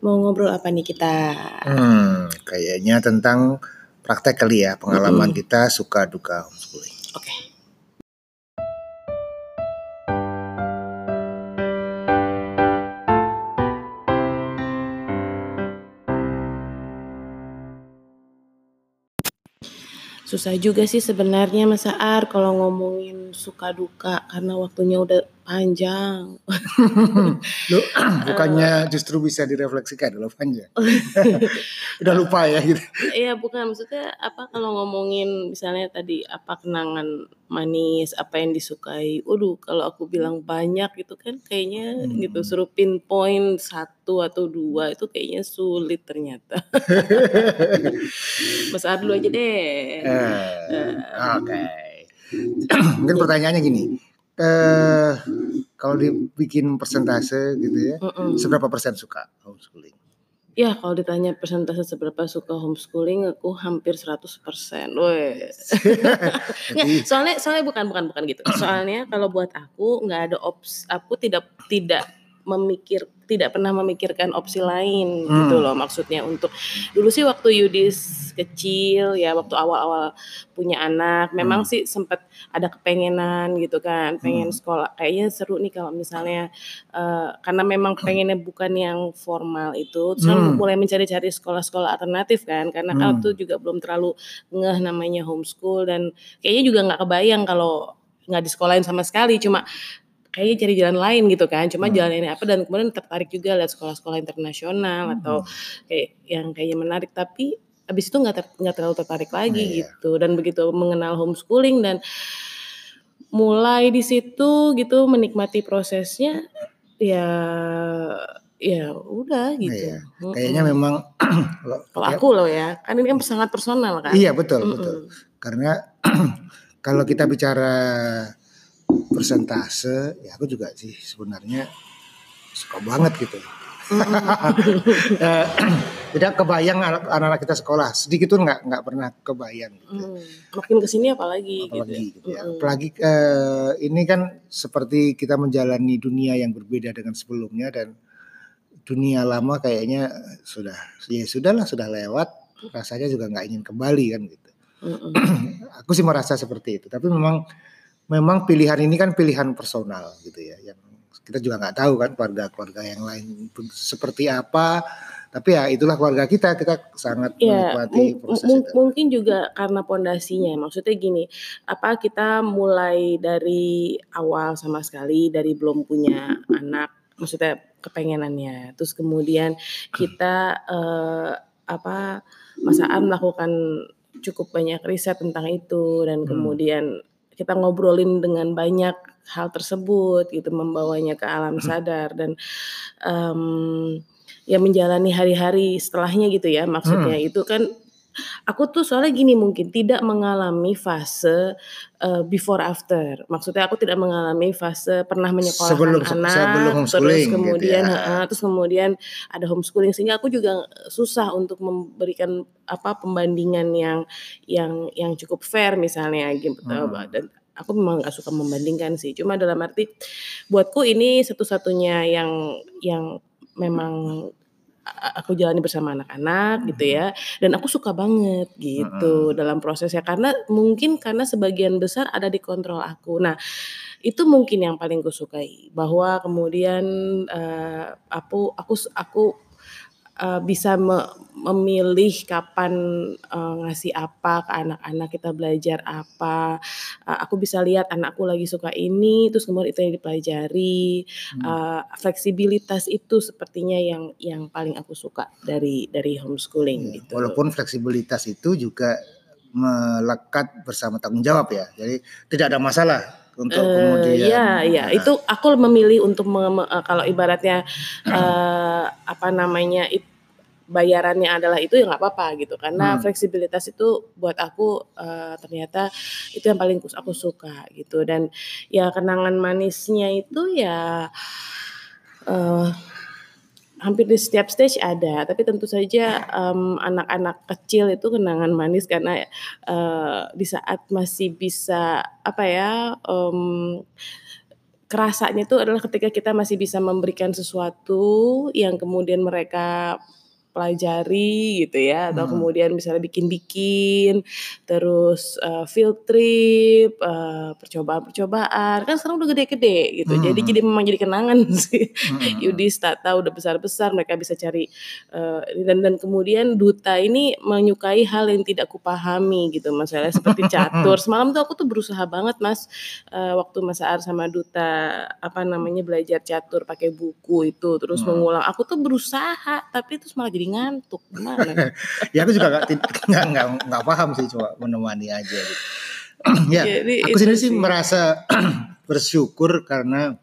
Mau ngobrol apa nih kita? Hmm, kayaknya tentang praktek kali ya, pengalaman kita suka duka homeschooling. Oke. Susah juga sih sebenarnya Mas Aar kalau ngomongin suka duka karena waktunya udah panjang. Loh, bukannya justru bisa direfleksikan loh panjang. Udah lupa ya gitu. Iya bukan maksudnya apa kalau ngomongin misalnya tadi apa kenangan manis apa yang disukai. Waduh kalau aku bilang banyak gitu kan kayaknya Hmm. gitu suruh pinpoint satu atau dua itu kayaknya sulit ternyata. Mas dulu aja deh. Eh, Oke. Mungkin pertanyaannya gini. Eh kalau dibikin persentase gitu ya, Mm-mm. seberapa persen suka homeschooling? Ya kalau ditanya persentase seberapa suka homeschooling aku hampir 100%. Weh. Nggak, Jadi, soalnya soalnya bukan bukan bukan gitu. Soalnya kalau buat aku nggak ada ops aku tidak tidak memikir tidak pernah memikirkan opsi lain Hmm. gitu loh maksudnya untuk dulu sih waktu Yudis kecil ya waktu awal-awal punya anak memang Hmm. sih sempat ada kepengenan gitu kan pengen Hmm. sekolah kayaknya seru nih kalau misalnya eh, karena memang pengennya bukan yang formal itu terus Hmm. mulai mencari-cari sekolah-sekolah alternatif kan karena Hmm. kalau tuh juga belum terlalu ngeh namanya homeschool dan kayaknya juga nggak kebayang kalau nggak disekolahin sama sekali cuma kayaknya cari jalan lain gitu kan cuma Hmm. jalan ini apa dan kemudian tertarik juga lihat sekolah-sekolah internasional atau Hmm. kayak yang kayaknya menarik tapi abis itu nggak ter- terlalu tertarik lagi Iya. gitu dan begitu mengenal homeschooling dan mulai di situ gitu menikmati prosesnya ya ya udah gitu Iya. Kayaknya memang kalau ya, aku loh ya kan ini kan sangat personal kan iya betul Mm-mm. betul. Karena kalau kita bicara persentase, ya aku juga sih sebenarnya suka banget gitu. Eh, tidak kebayang anak- anak-anak kita sekolah sedikit pun nggak nggak pernah kebayang gitu. Mm. makin ke sini apalagi, apalagi gitu gitu ya. Mm-mm. Apalagi eh, ini kan seperti kita menjalani dunia yang berbeda dengan sebelumnya dan dunia lama kayaknya sudah ya sudahlah sudah lewat rasanya juga nggak ingin kembali kan gitu. Aku sih merasa seperti itu. Tapi memang memang pilihan ini kan pilihan personal gitu ya. Yang kita juga nggak tahu kan keluarga-keluarga yang lain seperti apa. Tapi ya itulah keluarga kita. Kita sangat Ya, menikmati proses itu. mungkin juga karena pondasinya. Maksudnya gini, apa kita mulai dari awal sama sekali dari belum punya anak, maksudnya kepengenannya. Terus kemudian kita eh, apa masaan melakukan cukup banyak riset tentang itu dan Hmm. kemudian kita ngobrolin dengan banyak hal tersebut gitu membawanya ke alam Hmm. sadar dan em, ya menjalani hari-hari setelahnya gitu ya maksudnya Hmm. itu kan aku tuh soalnya gini mungkin tidak mengalami fase eh, before after maksudnya aku tidak mengalami fase pernah menyekolahkan Sebelum anak sebelum terus homeschooling gitu kemudian ya. heeh, terus kemudian ada homeschooling sehingga aku juga susah untuk memberikan apa pembandingan yang yang yang cukup fair misalnya gitu Hmm. dan aku memang nggak suka membandingkan sih cuma dalam arti buatku ini satu-satunya yang yang memang aku jalani bersama anak-anak gitu ya. Dan aku suka banget gitu dalam prosesnya. Karena mungkin karena sebagian besar ada di kontrol aku. Nah itu mungkin yang paling ku sukai. Bahwa kemudian eh, aku aku aku eh, bisa me- memilih kapan eh, ngasih apa ke anak-anak kita belajar apa. Eh, aku bisa lihat anakku lagi suka ini terus kemudian itu yang dipelajari. Hmm. Eh, fleksibilitas itu sepertinya yang yang paling aku suka dari dari homeschooling Iya, gitu. Walaupun fleksibilitas itu juga melekat bersama tanggung jawab ya. Jadi tidak ada masalah untuk kemudian ya, ya, itu aku memilih untuk me- me- kalau ibaratnya eh, apa namanya it- bayarannya adalah itu ya nggak apa-apa gitu. Karena Hmm. fleksibilitas itu buat aku eh, ternyata itu yang paling aku suka gitu. Dan ya kenangan manisnya itu ya eh, hampir di setiap stage ada. Tapi tentu saja anak-anak kecil itu kenangan manis karena eh, di saat masih bisa apa ya em, kerasanya itu adalah ketika kita masih bisa memberikan sesuatu yang kemudian mereka pelajari gitu ya atau Hmm. kemudian misalnya bikin-bikin terus uh, field trip uh, percobaan-percobaan kan sekarang udah gede-gede gitu jadi Hmm. jadi memang jadi kenangan sih Mm-mm. Yudis Tata udah besar-besar mereka bisa cari uh, dan dan kemudian duta ini menyukai hal yang tidak kupahami gitu masalah seperti catur semalam tuh aku tuh berusaha banget mas uh, waktu Mas Aar sama duta apa namanya belajar catur pakai buku itu terus Hmm. mengulang aku tuh berusaha tapi terus malah jadi ngantuk gimana ya aku juga nggak nggak nggak nggak paham sih cuma menemani aja gitu. ya Jadi aku itu sendiri sih merasa bersyukur karena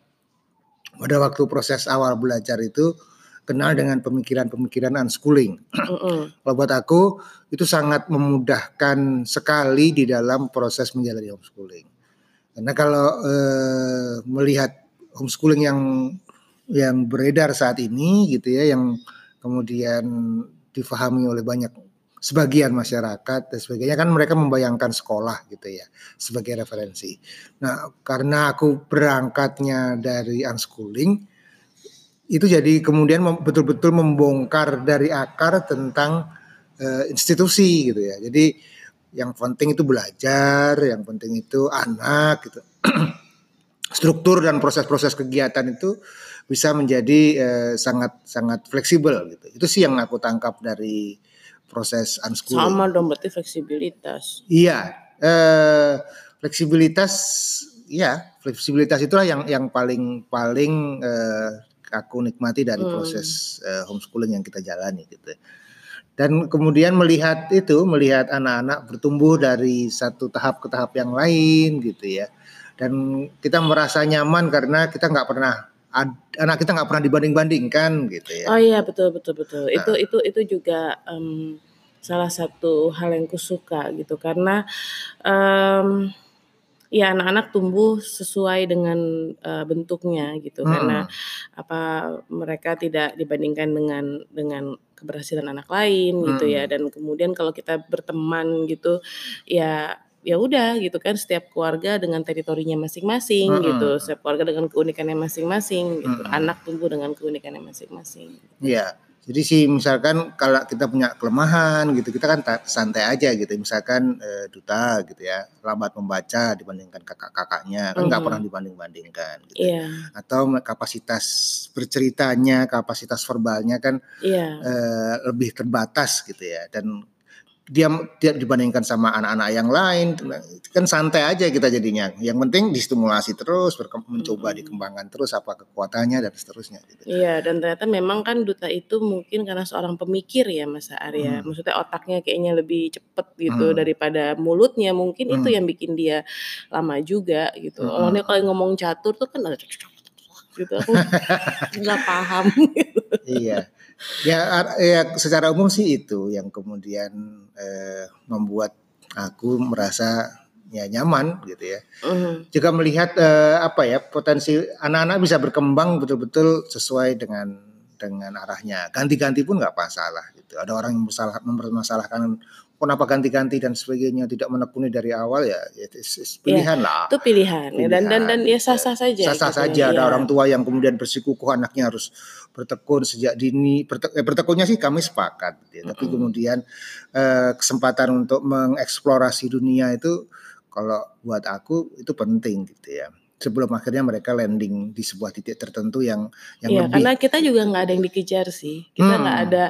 pada waktu proses awal belajar itu kenal dengan pemikiran-pemikiran unschooling. Kalau buat aku itu sangat memudahkan sekali di dalam proses menjalani homeschooling. Karena kalau eh, melihat homeschooling yang yang beredar saat ini gitu ya, yang kemudian difahami oleh banyak sebagian masyarakat dan sebagainya kan mereka membayangkan sekolah gitu ya sebagai referensi. Nah karena aku berangkatnya dari unschooling itu jadi kemudian betul-betul membongkar dari akar tentang eh, institusi gitu ya. Jadi yang penting itu belajar, yang penting itu anak gitu. Struktur dan proses-proses kegiatan itu bisa menjadi eh, sangat sangat fleksibel gitu. Itu sih yang aku tangkap dari proses unschooling. sama dong berarti fleksibilitas Iya, eh, fleksibilitas, ya fleksibilitas itulah yang yang paling paling eh, aku nikmati dari Hmm. proses eh, homeschooling yang kita jalani gitu. Dan kemudian melihat itu, melihat anak-anak bertumbuh dari satu tahap ke tahap yang lain gitu ya. Dan kita merasa nyaman karena kita nggak pernah anak kita nggak pernah dibanding-bandingkan gitu ya. Oh iya betul betul betul. Nah. Itu itu itu juga em, salah satu hal yang kusuka gitu karena em, ya anak-anak tumbuh sesuai dengan eh, bentuknya gitu Mm-mm. karena apa mereka tidak dibandingkan dengan dengan keberhasilan anak lain gitu ya Mm. dan kemudian kalau kita berteman gitu ya ya udah gitu kan setiap keluarga dengan teritorinya masing-masing Mm-mm. gitu setiap keluarga dengan keunikannya masing-masing gitu Mm-mm. anak tumbuh dengan keunikannya masing-masing Iya. Jadi sih misalkan kalau kita punya kelemahan gitu, kita kan ta- santai aja gitu. Misalkan eh, duta gitu ya, lambat membaca dibandingkan kakak-kakaknya, kan nggak Mhm. pernah dibanding-bandingkan gitu. Iya, Atau kapasitas berceritanya, kapasitas verbalnya kan iya, eh, lebih terbatas gitu ya. Dan dia tidak dibandingkan sama anak-anak yang lain kan santai aja kita jadinya yang penting distimulasi terus berkem- mencoba dikembangkan terus apa kekuatannya dan seterusnya gitu. iya. Dan ternyata memang kan duta itu mungkin karena seorang pemikir ya Mas Arya. Hmm. Maksudnya otaknya kayaknya lebih cepet gitu Hmm. daripada mulutnya. Mungkin itu Hmm. yang bikin dia lama juga gitu. Hmm. Orangnya kalau ngomong catur tuh kan ada gitu aku nggak paham. iya. Ya, ya secara umum sih itu yang kemudian eh, membuat aku merasa ya nyaman gitu ya. Mhm. Juga melihat eh, apa ya potensi anak-anak bisa berkembang betul-betul sesuai dengan dengan arahnya. Ganti-ganti pun nggak masalah gitu. Ada orang yang bersalah mempermasalahkan kenapa ganti-ganti dan sebagainya tidak menekuni dari awal ya, ya it's- it's pilihan lah. Itu pilihan, ya. dan dan dan ya sah-sah saja. sah-sah gitu saja ya. ada Iya. orang tua yang kemudian bersikukuh anaknya harus bertekun sejak dini Berte- eh, bertekunnya sih kami sepakat gitu ya. tapi Mm-mm. kemudian eh, kesempatan untuk mengeksplorasi dunia itu kalau buat aku itu penting gitu ya sebelum akhirnya mereka landing di sebuah titik tertentu yang yang Iya, lebih karena kita juga nggak ada yang dikejar sih. Kita nggak Hmm. ada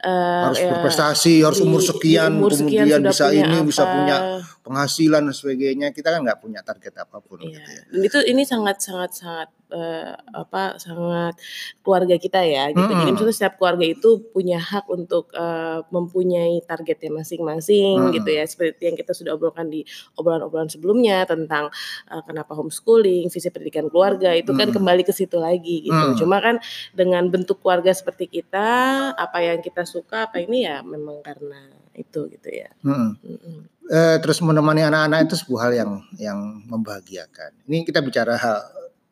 eh, harus ya, berprestasi harus umur di sekian umur sekian kemudian sudah bisa ini bisa apa. punya penghasilan dan sebagainya kita kan nggak punya target apa pun Iya. gitu ya. Dan itu ini sangat sangat sangat eh, apa sangat keluarga kita ya gitu. Jadi Mm-mm. maksudnya setiap keluarga itu punya hak untuk eh, mempunyai targetnya masing-masing Mm-mm. gitu ya. Seperti yang kita sudah obrolkan di obrolan-obrolan sebelumnya tentang eh, kenapa homeschooling, visi pendidikan keluarga itu kan Mm-mm. kembali ke situ lagi gitu. Cuma kan dengan bentuk keluarga seperti kita, apa yang kita suka apa ini ya memang karena itu gitu ya. Mm-mm. eh, terus menemani anak-anak itu sebuah hal yang yang membahagiakan. Ini kita bicara hal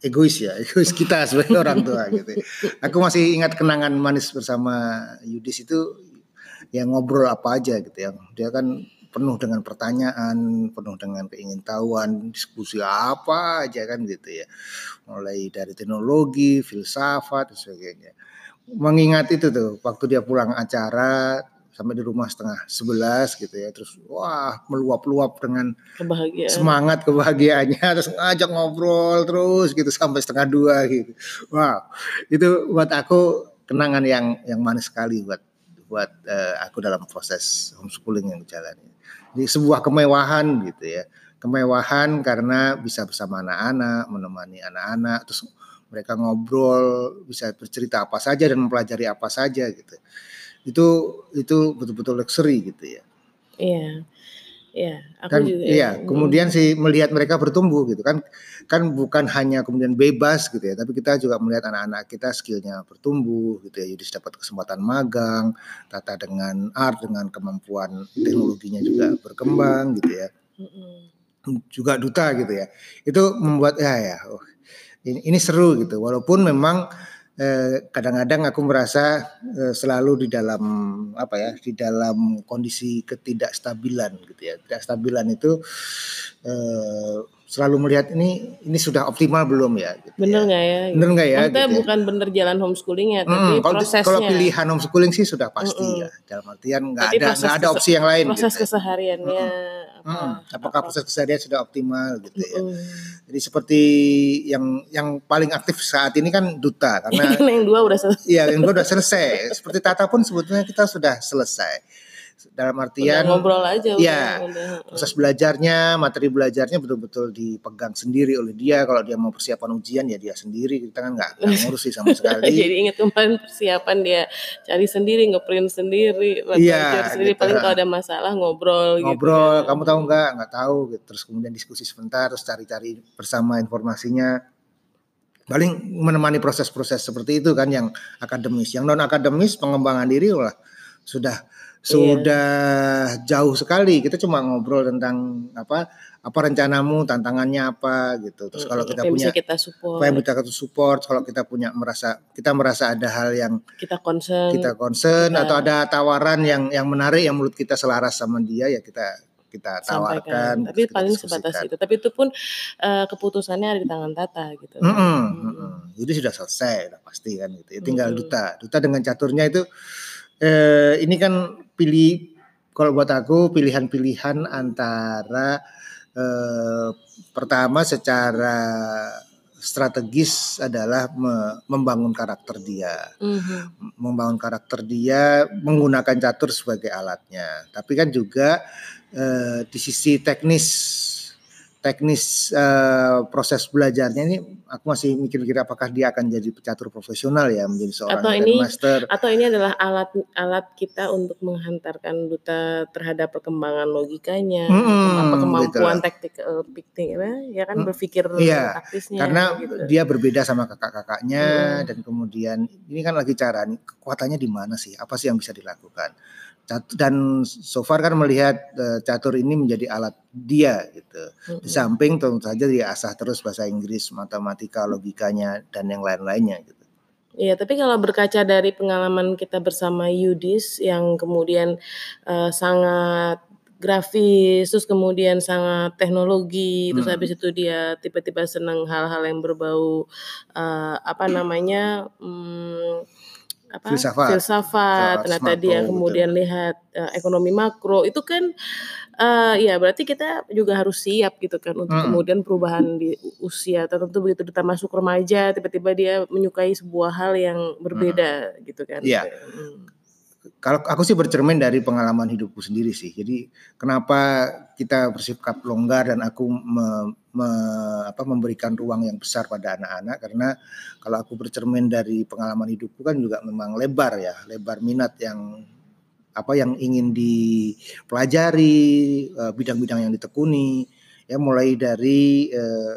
egois ya, egois kita sebagai orang tua gitu. Aku masih ingat kenangan manis bersama Yudis itu yang ngobrol apa aja gitu yang dia kan penuh dengan pertanyaan, penuh dengan keingintahuan, diskusi apa aja kan gitu ya. Mulai dari teknologi, filsafat dan sebagainya. Mengingat itu tuh waktu dia pulang acara sampai di rumah setengah sebelas gitu ya. Terus wah meluap-luap dengan Kebahagiaan. semangat kebahagiaannya. Terus ngajak ngobrol terus gitu sampai setengah dua gitu. Wow itu buat aku kenangan yang yang manis sekali buat buat uh, aku dalam proses homeschooling yang dijalani. Jadi sebuah kemewahan gitu ya. Kemewahan karena bisa bersama anak-anak menemani anak-anak terus mereka ngobrol bisa bercerita apa saja dan mempelajari apa saja gitu itu itu betul-betul luxury gitu ya. Iya. Iya, aku kan, juga. Iya, kemudian sih melihat mereka bertumbuh gitu kan, kan bukan hanya kemudian bebas gitu ya, tapi kita juga melihat anak-anak kita skillnya bertumbuh gitu ya, jadi dapat kesempatan magang, tata dengan art, dengan kemampuan teknologinya juga berkembang gitu ya, juga duta gitu ya, itu membuat ya ya, oh, ini, ini seru gitu, walaupun memang Eh, kadang-kadang aku merasa eh, selalu di dalam apa ya di dalam kondisi ketidakstabilan gitu ya. Ketidakstabilan itu eh, selalu melihat ini ini sudah optimal belum ya gitu bener ya. nggak ya, ya bener nggak ya Maksudnya gitu bukan bener jalan homeschoolingnya hmm, tapi kalau, prosesnya kalau pilihan homeschooling sih sudah pasti mm -mm. ya dalam artian nggak ada nggak ada opsi yang lain proses gitu. kesehariannya mm -mm Hmm, apakah proses keseharian sudah optimal gitu ya. Hmm. Jadi seperti yang yang paling aktif saat ini kan duta karena yang dua udah selesai. Iya, yang dua udah selesai. seperti Tata pun sebetulnya kita sudah selesai dalam artian udah ngobrol aja ya udah, proses belajarnya materi belajarnya betul-betul dipegang sendiri oleh dia. Kalau dia mau persiapan ujian ya dia sendiri. Kita kan nggak ngurus sih sama sekali. Jadi ingat kemarin persiapan dia cari sendiri ngeprint sendiri iya sendiri. gitu. paling kalau ada masalah ngobrol gitu. Ngobrol gitu, kamu tahu nggak? Nggak tahu gitu. terus kemudian diskusi sebentar terus cari-cari bersama informasinya. Paling menemani proses-proses seperti itu kan yang akademis. Yang non akademis pengembangan diri lah. Sudah sudah iya. jauh sekali. Kita cuma ngobrol tentang apa apa rencanamu, tantangannya apa gitu. Terus kalau kita punya kita support. apa yang kita support, kalau kita punya merasa kita merasa ada hal yang kita concern, kita concern kita, atau ada tawaran yang yang menarik yang menurut kita selaras sama dia ya kita kita tawarkan. Tapi paling sebatas itu. Tapi itu pun uh, keputusannya ada di tangan Tata gitu. Mm -hmm. Mm -hmm. Jadi sudah selesai, udah pasti kan gitu. Ya, tinggal mm -hmm. duta. Duta dengan caturnya itu eh, ini kan pilih kalau buat aku pilihan-pilihan antara eh, pertama secara strategis adalah me membangun karakter dia, mm-hmm. membangun karakter dia menggunakan catur sebagai alatnya. Tapi kan juga eh, di sisi teknis teknis uh, proses belajarnya ini aku masih mikir-mikir apakah dia akan jadi pecatur profesional ya menjadi seorang atau ini master atau ini adalah alat alat kita untuk menghantarkan duta terhadap perkembangan logikanya hmm, apa kemampuan taktik taktik ya kan hmm, berpikir iya, taktisnya karena gitu. dia berbeda sama kakak-kakaknya hmm. dan kemudian ini kan lagi cara nih kekuatannya di mana sih apa sih yang bisa dilakukan dan so far kan melihat uh, catur ini menjadi alat dia gitu. Mm-hmm. Di samping tentu saja dia asah terus bahasa Inggris, matematika, logikanya dan yang lain-lainnya gitu. Iya, tapi kalau berkaca dari pengalaman kita bersama Yudis yang kemudian uh, sangat grafis, terus kemudian sangat teknologi, hmm. terus habis itu dia tiba-tiba senang hal-hal yang berbau uh, apa namanya? Hmm, apa filsafat, filsafat ternyata makro, dia kemudian betul. lihat uh, ekonomi makro itu kan uh, ya berarti kita juga harus siap gitu kan untuk hmm. kemudian perubahan di usia tertentu begitu kita masuk remaja tiba-tiba dia menyukai sebuah hal yang berbeda hmm. gitu kan yeah. hmm kalau aku sih bercermin dari pengalaman hidupku sendiri sih. Jadi kenapa kita bersikap longgar dan aku me, me, apa, memberikan ruang yang besar pada anak-anak. Karena kalau aku bercermin dari pengalaman hidupku kan juga memang lebar ya, lebar minat yang apa yang ingin dipelajari, eh, bidang-bidang yang ditekuni, ya mulai dari eh,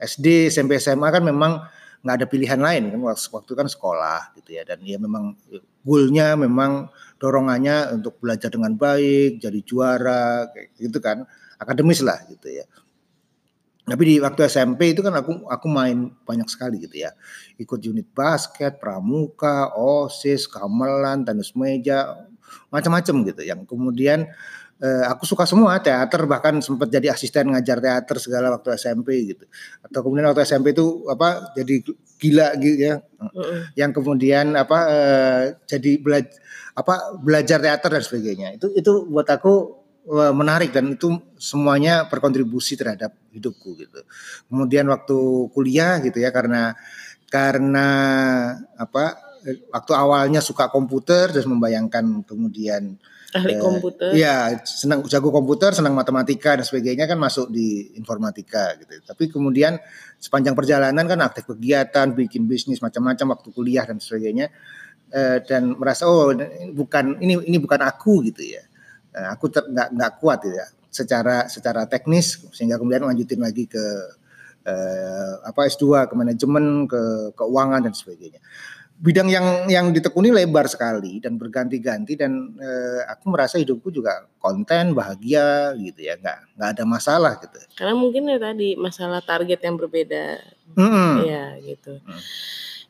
SD, SMP, SMA kan memang nggak ada pilihan lain kan waktu kan sekolah gitu ya. Dan ya memang goalnya memang dorongannya untuk belajar dengan baik jadi juara gitu kan akademis lah gitu ya tapi di waktu SMP itu kan aku aku main banyak sekali gitu ya. Ikut unit basket pramuka osis gamelan tenis meja macam-macam gitu. Yang kemudian uh, aku suka semua teater bahkan sempat jadi asisten ngajar teater segala waktu SMP gitu. Atau kemudian waktu SMP itu apa jadi gila gitu ya. Mm. yang kemudian apa uh, jadi belajar apa belajar teater dan sebagainya. Itu itu buat aku menarik dan itu semuanya berkontribusi terhadap hidupku gitu. Kemudian waktu kuliah gitu ya karena karena apa waktu awalnya suka komputer terus membayangkan kemudian ahli eh, komputer. Iya, senang jago komputer, senang matematika dan sebagainya kan masuk di informatika gitu. Tapi kemudian sepanjang perjalanan kan aktif kegiatan, bikin bisnis macam-macam waktu kuliah dan sebagainya. Eh, dan merasa oh bukan ini ini bukan aku gitu ya. Eh, aku nggak nggak kuat ya. Secara secara teknis sehingga kemudian lanjutin lagi ke eh, apa S2 ke manajemen, ke keuangan dan sebagainya. Bidang yang yang ditekuni lebar sekali dan berganti-ganti dan eh, aku merasa hidupku juga konten bahagia gitu ya. Nggak nggak ada masalah gitu. Karena mungkin ya tadi masalah target yang berbeda. Mm -hmm. ya gitu. Mm.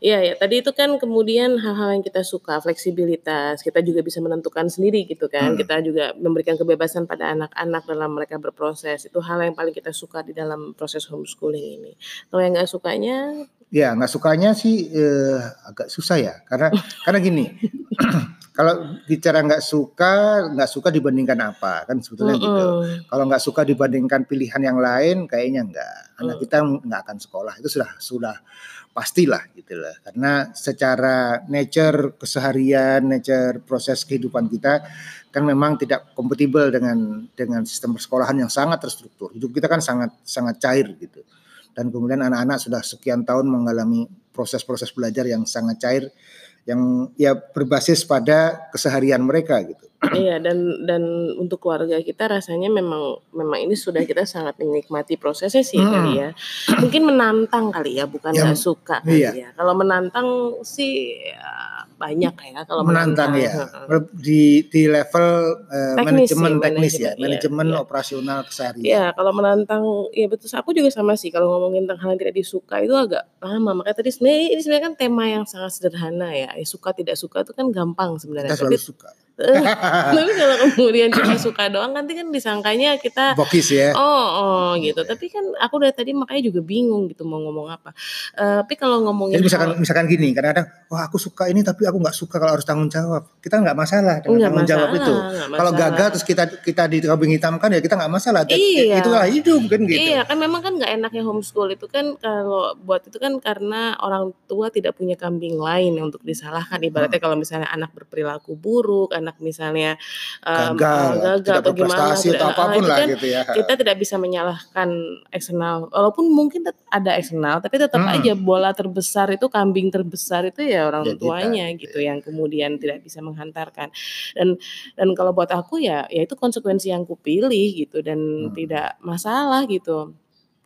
Iya ya, tadi itu kan kemudian hal-hal yang kita suka, fleksibilitas, kita juga bisa menentukan sendiri gitu kan. Hmm. Kita juga memberikan kebebasan pada anak-anak dalam mereka berproses. Itu hal yang paling kita suka di dalam proses homeschooling ini. Kalau yang nggak sukanya Ya nggak sukanya sih eh, agak susah ya karena karena gini kalau bicara nggak suka nggak suka dibandingkan apa kan sebetulnya mm -hmm. gitu kalau nggak suka dibandingkan pilihan yang lain kayaknya nggak. Anak mm. kita nggak akan sekolah. Itu sudah sudah pastilah gitu lah karena secara nature keseharian nature proses kehidupan kita kan memang tidak kompatibel dengan dengan sistem persekolahan yang sangat terstruktur. Hidup kita kan sangat sangat cair gitu. Dan kemudian anak-anak sudah sekian tahun mengalami proses-proses belajar yang sangat cair yang ya berbasis pada keseharian mereka gitu. Iya dan dan untuk keluarga kita rasanya memang memang ini sudah kita sangat menikmati prosesnya sih hmm. kali ya. Mungkin menantang kali ya bukan nggak suka kali iya. ya. Kalau menantang sih ya, banyak ya kalau menantang, menantang ya. Di di level uh, teknis manajemen sih, teknis ya, manajemen iya, operasional keseharian. Iya, kalau menantang ya betul aku juga sama sih kalau ngomongin tentang hal yang tidak disuka itu agak lama. Makanya tadi sebenarnya ini sebenarnya kan tema yang sangat sederhana ya. ya suka tidak suka itu kan gampang sebenarnya. Kita selalu Tapi, suka tapi kalau kemudian cuma suka doang nanti kan disangkanya kita bokis ya. Oh, oh gitu. Yeah. Tapi kan aku dari tadi makanya juga bingung gitu mau ngomong apa. Uh, tapi kalau ngomongin Jadi misalkan hal, misalkan gini, kadang-kadang wah aku suka ini tapi aku nggak suka kalau harus tanggung jawab. Kita nggak masalah dengan enggak tanggung masalah, jawab itu. Kalau gagal terus kita kita dikambing hitamkan ya kita nggak masalah. Iya. Itulah hidup kan gitu. Iya, kan memang kan nggak enaknya homeschool itu kan kalau buat itu kan karena orang tua tidak punya kambing lain untuk disalahkan. Ibaratnya hmm. kalau misalnya anak berperilaku buruk, anak misalnya um, gagal, gagal atau gimana atau tidak, apa pun lah kan gitu ya. Kita tidak bisa menyalahkan eksternal. Walaupun mungkin ada eksternal, tapi tetap hmm. aja bola terbesar itu kambing terbesar itu ya orang ya, tuanya kita, gitu ya. yang kemudian tidak bisa menghantarkan. Dan dan kalau buat aku ya ya itu konsekuensi yang kupilih gitu dan hmm. tidak masalah gitu.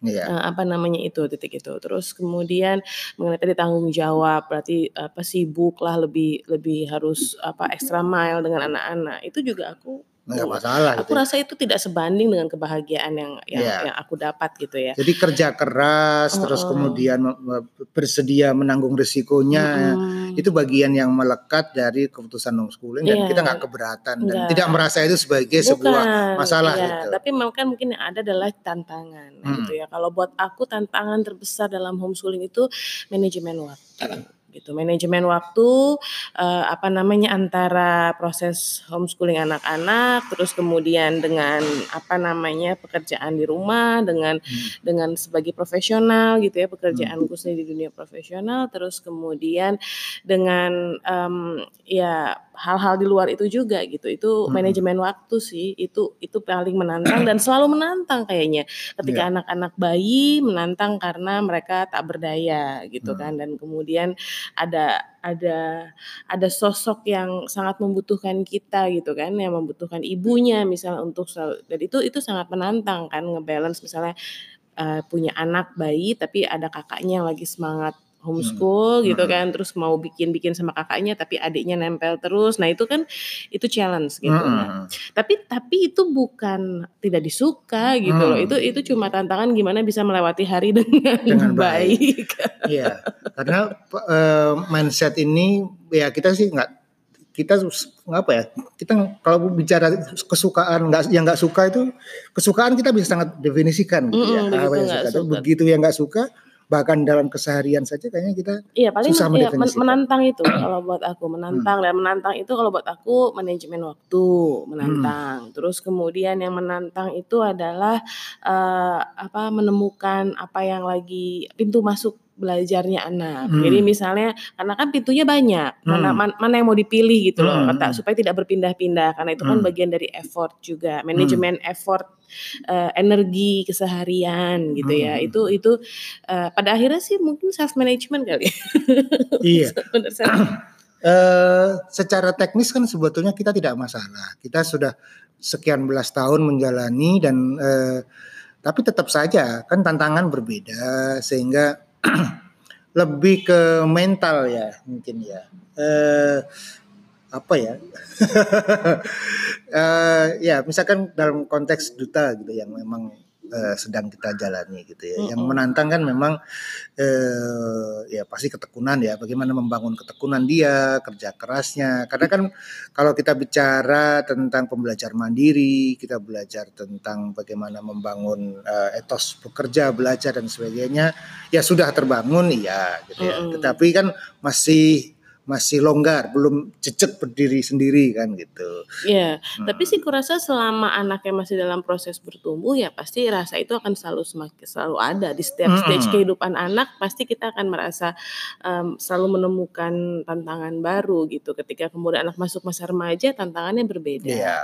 Iya. Uh, apa namanya itu titik itu. Terus kemudian mengenai tadi tanggung jawab berarti apa sibuk lah lebih lebih harus apa extra mile dengan anak-anak. Itu juga aku nggak masalah. Aku gitu. rasa itu tidak sebanding dengan kebahagiaan yang yang, yeah. yang aku dapat gitu ya. Jadi kerja keras, oh, terus kemudian bersedia menanggung risikonya, hmm. itu bagian yang melekat dari keputusan homeschooling dan yeah. kita nggak keberatan dan tidak merasa itu sebagai Bukan, sebuah masalah yeah. gitu. Tapi kan mungkin yang ada adalah tantangan hmm. gitu ya. Kalau buat aku tantangan terbesar dalam homeschooling itu manajemen waktu gitu. Manajemen waktu uh, apa namanya antara proses homeschooling anak-anak terus kemudian dengan apa namanya pekerjaan di rumah dengan hmm. dengan sebagai profesional gitu ya pekerjaan hmm. khususnya di dunia profesional terus kemudian dengan um, ya hal-hal di luar itu juga gitu. Itu hmm. manajemen waktu sih. Itu itu paling menantang dan selalu menantang kayaknya. Ketika anak anak-anak bayi menantang karena mereka tak berdaya gitu hmm. kan dan kemudian ada ada ada sosok yang sangat membutuhkan kita gitu kan yang membutuhkan ibunya misalnya untuk selalu dan itu itu sangat menantang kan ngebalance misalnya uh, punya anak bayi tapi ada kakaknya yang lagi semangat homeschool hmm. gitu hmm. kan terus mau bikin-bikin sama kakaknya tapi adiknya nempel terus nah itu kan itu challenge gitu hmm. nah. tapi tapi itu bukan tidak disuka gitu hmm. loh itu itu cuma tantangan gimana bisa melewati hari dengan, dengan baik iya karena uh, mindset ini ya kita sih nggak kita apa ya kita kalau bicara kesukaan nggak yang nggak suka itu kesukaan kita bisa sangat definisikan gitu ya Mm-mm, apa begitu yang suka. begitu yang nggak suka bahkan dalam keseharian saja kayaknya kita Iya paling susah iya, menantang itu kalau buat aku menantang. Dan menantang itu kalau buat aku manajemen waktu menantang. Terus kemudian yang menantang itu adalah eh, apa menemukan apa yang lagi pintu masuk belajarnya anak. Hmm. Jadi misalnya karena kan pintunya banyak, mana Hmm. man- mana yang mau dipilih gitu loh, Hmm, kata hmm. supaya tidak berpindah-pindah karena itu kan Hmm. bagian dari effort juga, manajemen effort eh, energi keseharian gitu ya. Hmm. Itu itu eh, pada akhirnya sih mungkin self management kali. ya. iya self- Eh, secara teknis kan sebetulnya kita tidak masalah. Kita sudah sekian belas tahun menjalani dan eh, tapi tetap saja kan tantangan berbeda sehingga lebih ke mental ya mungkin ya. Eh, apa ya? Eh, ya misalkan dalam konteks duta gitu yang memang eh, sedang kita jalani gitu ya. Yang menantang kan memang eh, ya pasti ketekunan ya. Bagaimana membangun ketekunan dia, kerja kerasnya. Karena kan kalau kita bicara tentang pembelajar mandiri, kita belajar tentang bagaimana membangun eh, etos bekerja, belajar dan sebagainya, ya sudah terbangun iya gitu ya. Tetapi kan masih masih longgar, belum cecek berdiri sendiri kan gitu. Iya, Hmm. tapi sih kurasa selama anaknya masih dalam proses bertumbuh ya pasti rasa itu akan selalu semakin selalu ada di setiap Mm-mm. stage kehidupan anak pasti kita akan merasa em, selalu menemukan tantangan baru gitu. Ketika kemudian anak masuk masa remaja tantangannya berbeda. Iya.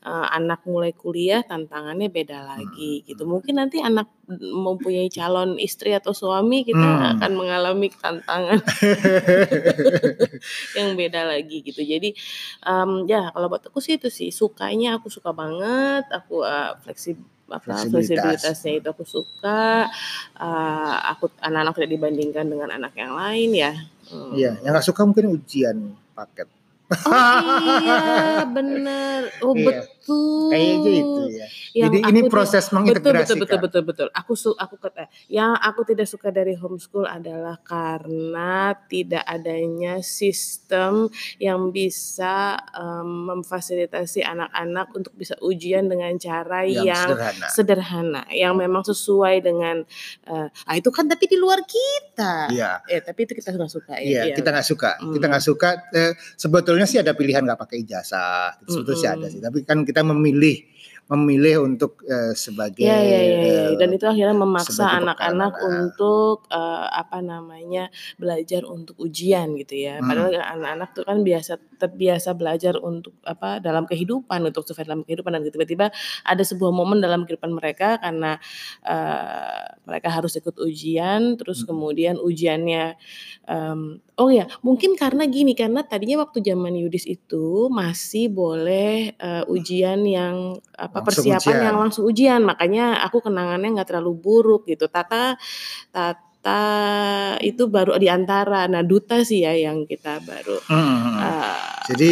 Eh, anak mulai kuliah tantangannya beda lagi gitu. Mungkin nanti anak mempunyai calon istri atau suami kita Hmm. akan mengalami tantangan yang beda lagi gitu. Jadi em, ya kalau buat aku sih itu sih sukanya aku suka banget. Aku eh, fleksib apa Fleksibilitas. fleksibilitasnya itu aku suka. Eh, aku anak-anak tidak dibandingkan dengan anak yang lain ya. Hmm. Iya, yang nggak suka mungkin ujian paket. Oh iya bener. Oh Iya. Betul. Kayaknya itu ya. Yang Jadi ini proses betul mengintegrasikan. betul betul betul betul. Aku su aku kata yang aku tidak suka dari homeschool adalah karena tidak adanya sistem yang bisa em, memfasilitasi anak-anak untuk bisa ujian dengan cara Yang yang, sederhana. sederhana, yang memang sesuai dengan eh, ah itu kan tapi di luar kita. Iya. Eh tapi itu kita nggak suka ya. Iya, Iya. kita nggak suka. Kita Hmm. nggak suka. Eh, sebetulnya sih ada pilihan nggak pakai ijazah. Sebetulnya sih ada sih. Tapi kan kita memilih memilih untuk eh, sebagai Ya, ya, ya, ya. Dan itu akhirnya memaksa anak-anak ah. untuk eh, apa namanya belajar untuk ujian gitu ya. Hmm. Padahal anak-anak tuh kan biasa terbiasa belajar untuk apa dalam kehidupan untuk survive dalam kehidupan dan tiba-tiba ada sebuah momen dalam kehidupan mereka karena eh, mereka harus ikut ujian, terus Hmm. kemudian ujiannya em, oh ya mungkin karena gini karena tadinya waktu zaman Yudis itu masih boleh eh, ujian yang apa Langsung persiapan ujian. yang langsung ujian makanya aku kenangannya nggak terlalu buruk gitu Tata Tata itu baru di antara nah Duta sih ya yang kita baru hmm. eh, Jadi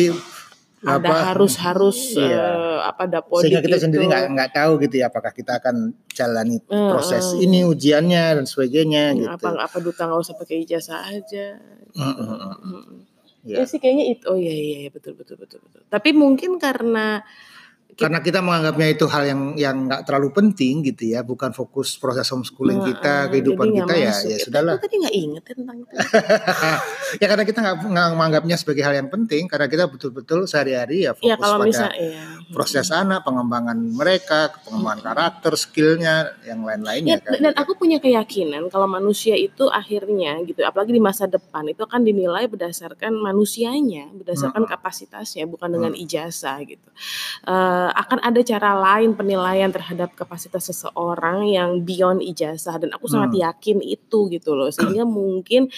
ada apa, harus harus Iya. eh, apa dapodik sehingga kita itu. sendiri nggak nggak tahu gitu ya apakah kita akan jalani Eh, proses eh. ini ujiannya dan sebagainya Hmm, gitu. apa apa duta nggak usah pakai ijazah aja Hmm, hmm, hmm. Ya. ya sih kayaknya itu oh iya iya iya, betul betul betul betul tapi mungkin karena Karena kita menganggapnya itu hal yang yang nggak terlalu penting gitu ya, bukan fokus proses homeschooling Heeh, kita, kehidupan kita ya, masuk. ya sudahlah. Tapi tadi nggak inget ya tentang itu. ya karena kita nggak menganggapnya sebagai hal yang penting, karena kita betul-betul sehari-hari ya fokus ya kalau pada misal ya. proses anak, pengembangan mereka, pengembangan karakter, skillnya, yang Ya, lain-lainnya kan. dan aku punya keyakinan kalau manusia itu akhirnya gitu, apalagi di masa depan itu akan dinilai berdasarkan manusianya, berdasarkan Mm-mm. kapasitasnya, bukan dengan ijazah gitu. Eh, akan ada cara lain penilaian terhadap kapasitas seseorang yang beyond ijazah dan aku sangat Hmm. yakin itu gitu loh. Sehingga mungkin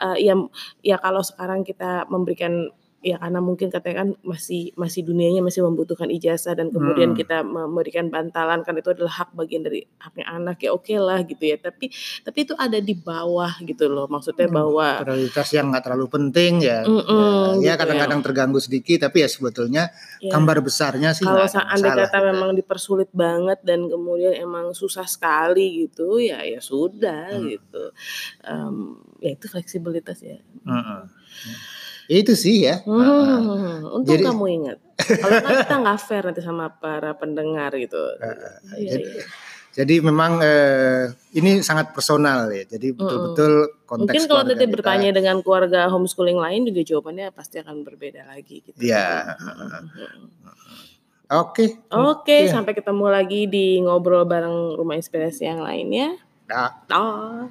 eh, ya ya kalau sekarang kita memberikan ya karena mungkin katanya kan masih masih dunianya masih membutuhkan ijazah dan kemudian Hmm. kita memberikan bantalan kan itu adalah hak bagian dari haknya anak ya oke lah gitu ya tapi tapi itu ada di bawah gitu loh maksudnya Hmm, bahwa prioritas yang nggak terlalu penting ya. Mm-mm, ya, ya gitu kadang-kadang terganggu sedikit, tapi ya sebetulnya ya, gambar besarnya sih kalau masalah kata gitu. memang dipersulit banget dan kemudian emang susah sekali gitu ya ya sudah Hmm. gitu Em, ya itu fleksibilitas ya Mm-mm. Itu sih ya. Hmm, Heeh. untung Jadi- kamu ingat. Kalau kita nggak fair nanti sama para pendengar gitu. Iya, jadi, iya. jadi memang eh, ini sangat personal ya. Jadi betul-betul konteks Mungkin kalau nanti bertanya dengan keluarga homeschooling lain juga jawabannya pasti akan berbeda lagi gitu. Iya. Oke. Oke, Iya. sampai ketemu lagi di ngobrol bareng Rumah Inspirasi yang lainnya. Nah. Oh.